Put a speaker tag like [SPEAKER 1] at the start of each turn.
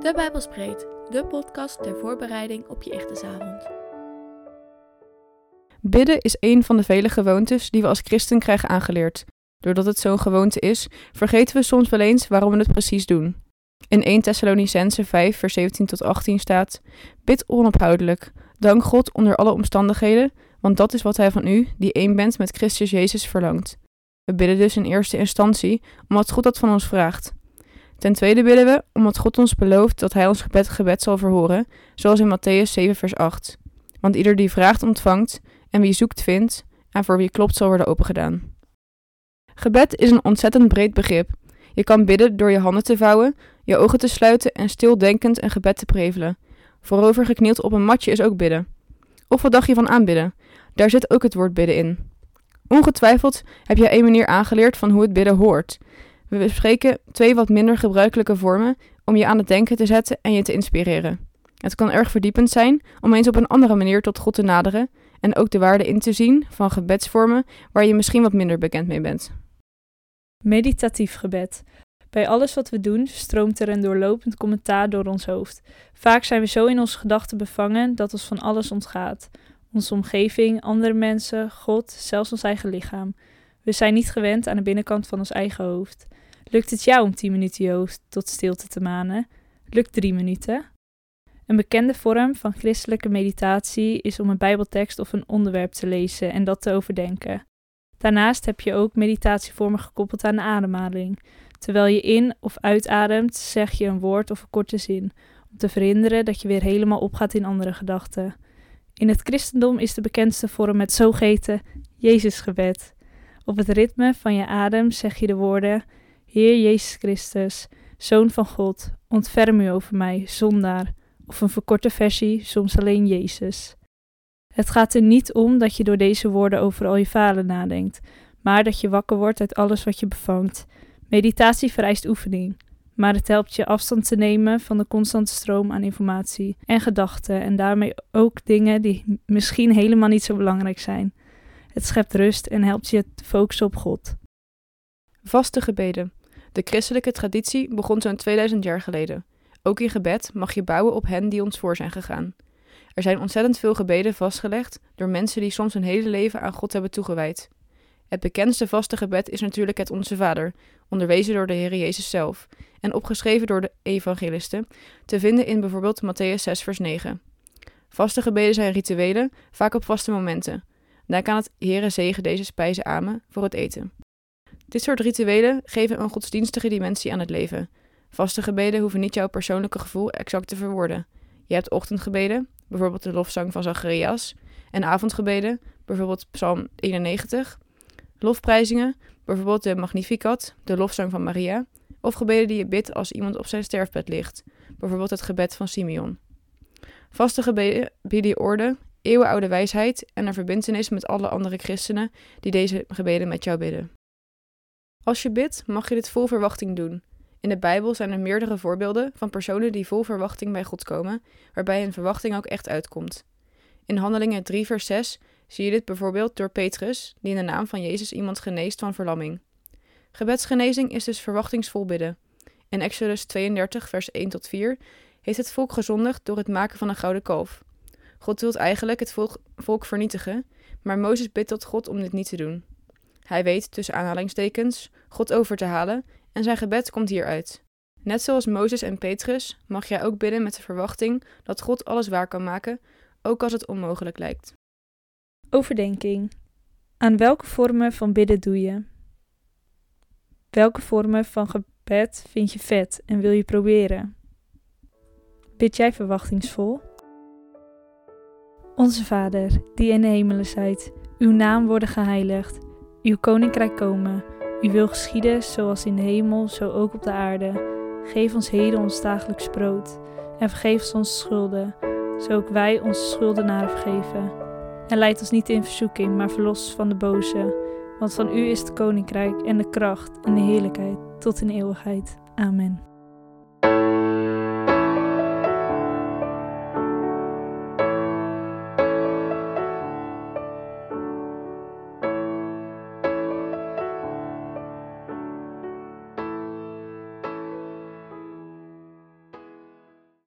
[SPEAKER 1] De Bijbelspreet, de podcast ter voorbereiding op je echtesavond.
[SPEAKER 2] Bidden is een van de vele gewoontes die we als christen krijgen aangeleerd. Doordat het zo'n gewoonte is, vergeten we soms wel eens waarom we het precies doen. In 1 Thessalonicense 5 vers 17 tot 18 staat: Bid onophoudelijk, dank God onder alle omstandigheden, want dat is wat hij van u, die één bent met Christus Jezus, verlangt. We bidden dus in eerste instantie omdat God dat van ons vraagt. Ten tweede bidden we omdat God ons belooft dat Hij ons gebed, gebed zal verhoren, zoals in Matthäus 7, vers 8. Want ieder die vraagt ontvangt, en wie zoekt vindt, en voor wie klopt zal worden opengedaan. Gebed is een ontzettend breed begrip. Je kan bidden door je handen te vouwen, je ogen te sluiten en stildenkend een gebed te prevelen. Voorover geknield op een matje is ook bidden. Of wat dacht je van aanbidden? Daar zit ook het woord bidden in. Ongetwijfeld heb jij een manier aangeleerd van hoe het bidden hoort. We bespreken twee wat minder gebruikelijke vormen om je aan het denken te zetten en je te inspireren. Het kan erg verdiepend zijn om eens op een andere manier tot God te naderen en ook de waarde in te zien van gebedsvormen waar je misschien wat minder bekend mee bent.
[SPEAKER 3] Meditatief gebed. Bij alles wat we doen stroomt er een doorlopend commentaar door ons hoofd. Vaak zijn we zo in onze gedachten bevangen dat ons van alles ontgaat. Onze omgeving, andere mensen, God, zelfs ons eigen lichaam. We zijn niet gewend aan de binnenkant van ons eigen hoofd. Lukt het jou om 10 minuten je hoofd tot stilte te manen? Lukt 3 minuten? Een bekende vorm van christelijke meditatie is om een Bijbeltekst of een onderwerp te lezen en dat te overdenken. Daarnaast heb je ook meditatievormen gekoppeld aan de ademhaling. Terwijl je in of uitademt, zeg je een woord of een korte zin, om te verhinderen dat je weer helemaal opgaat in andere gedachten. In het christendom is de bekendste vorm het zogeheten Jezusgebed. Op het ritme van je adem zeg je de woorden: Heer Jezus Christus, Zoon van God, ontferm u over mij, zondaar. Of een verkorte versie, soms alleen Jezus. Het gaat er niet om dat je door deze woorden over al je falen nadenkt, maar dat je wakker wordt uit alles wat je bevangt. Meditatie vereist oefening, maar het helpt je afstand te nemen van de constante stroom aan informatie en gedachten en daarmee ook dingen die misschien helemaal niet zo belangrijk zijn. Het schept rust en helpt je te focussen op God.
[SPEAKER 2] Vaste gebeden. De christelijke traditie begon zo'n 2000 jaar geleden. Ook in gebed mag je bouwen op hen die ons voor zijn gegaan. Er zijn ontzettend veel gebeden vastgelegd door mensen die soms hun hele leven aan God hebben toegewijd. Het bekendste vaste gebed is natuurlijk het Onze Vader, onderwezen door de Heer Jezus zelf en opgeschreven door de evangelisten, te vinden in bijvoorbeeld Matthäus 6 vers 9. Vaste gebeden zijn rituelen, vaak op vaste momenten. Denk aan het Heere zegen deze spijzen amen voor het eten. Dit soort rituelen geven een godsdienstige dimensie aan het leven. Vaste gebeden hoeven niet jouw persoonlijke gevoel exact te verwoorden. Je hebt ochtendgebeden, bijvoorbeeld de lofzang van Zacharias, en avondgebeden, bijvoorbeeld Psalm 91, lofprijzingen, bijvoorbeeld de Magnificat, de lofzang van Maria, of gebeden die je bidt als iemand op zijn sterfbed ligt, bijvoorbeeld het gebed van Simeon. Vaste gebeden bieden je orde, eeuwenoude wijsheid en een verbintenis met alle andere christenen die deze gebeden met jou bidden. Als je bidt, mag je dit vol verwachting doen. In de Bijbel zijn er meerdere voorbeelden van personen die vol verwachting bij God komen, waarbij hun verwachting ook echt uitkomt. In Handelingen 3, vers 6 zie je dit bijvoorbeeld door Petrus, die in de naam van Jezus iemand geneest van verlamming. Gebedsgenezing is dus verwachtingsvol bidden. In Exodus 32, vers 1 tot 4 heeft het volk gezondigd door het maken van een gouden kalf. God wil eigenlijk het volk, vernietigen, maar Mozes bidt tot God om dit niet te doen. Hij weet, tussen aanhalingstekens, God over te halen en zijn gebed komt hieruit. Net zoals Mozes en Petrus mag jij ook bidden met de verwachting dat God alles waar kan maken, ook als het onmogelijk lijkt.
[SPEAKER 3] Overdenking. Aan welke vormen van bidden doe je? Welke vormen van gebed vind je vet en wil je proberen? Bid jij verwachtingsvol? Onze Vader, die in de hemelen zijt, uw naam worden geheiligd, uw koninkrijk komen, uw wil geschieden zoals in de hemel, zo ook op de aarde. Geef ons heden ons dagelijks brood en vergeef ons onze schulden, zo ook wij onze schuldenaren vergeven. En leid ons niet in verzoeking, maar verlos van de boze, want van u is het koninkrijk en de kracht en de heerlijkheid tot in eeuwigheid. Amen.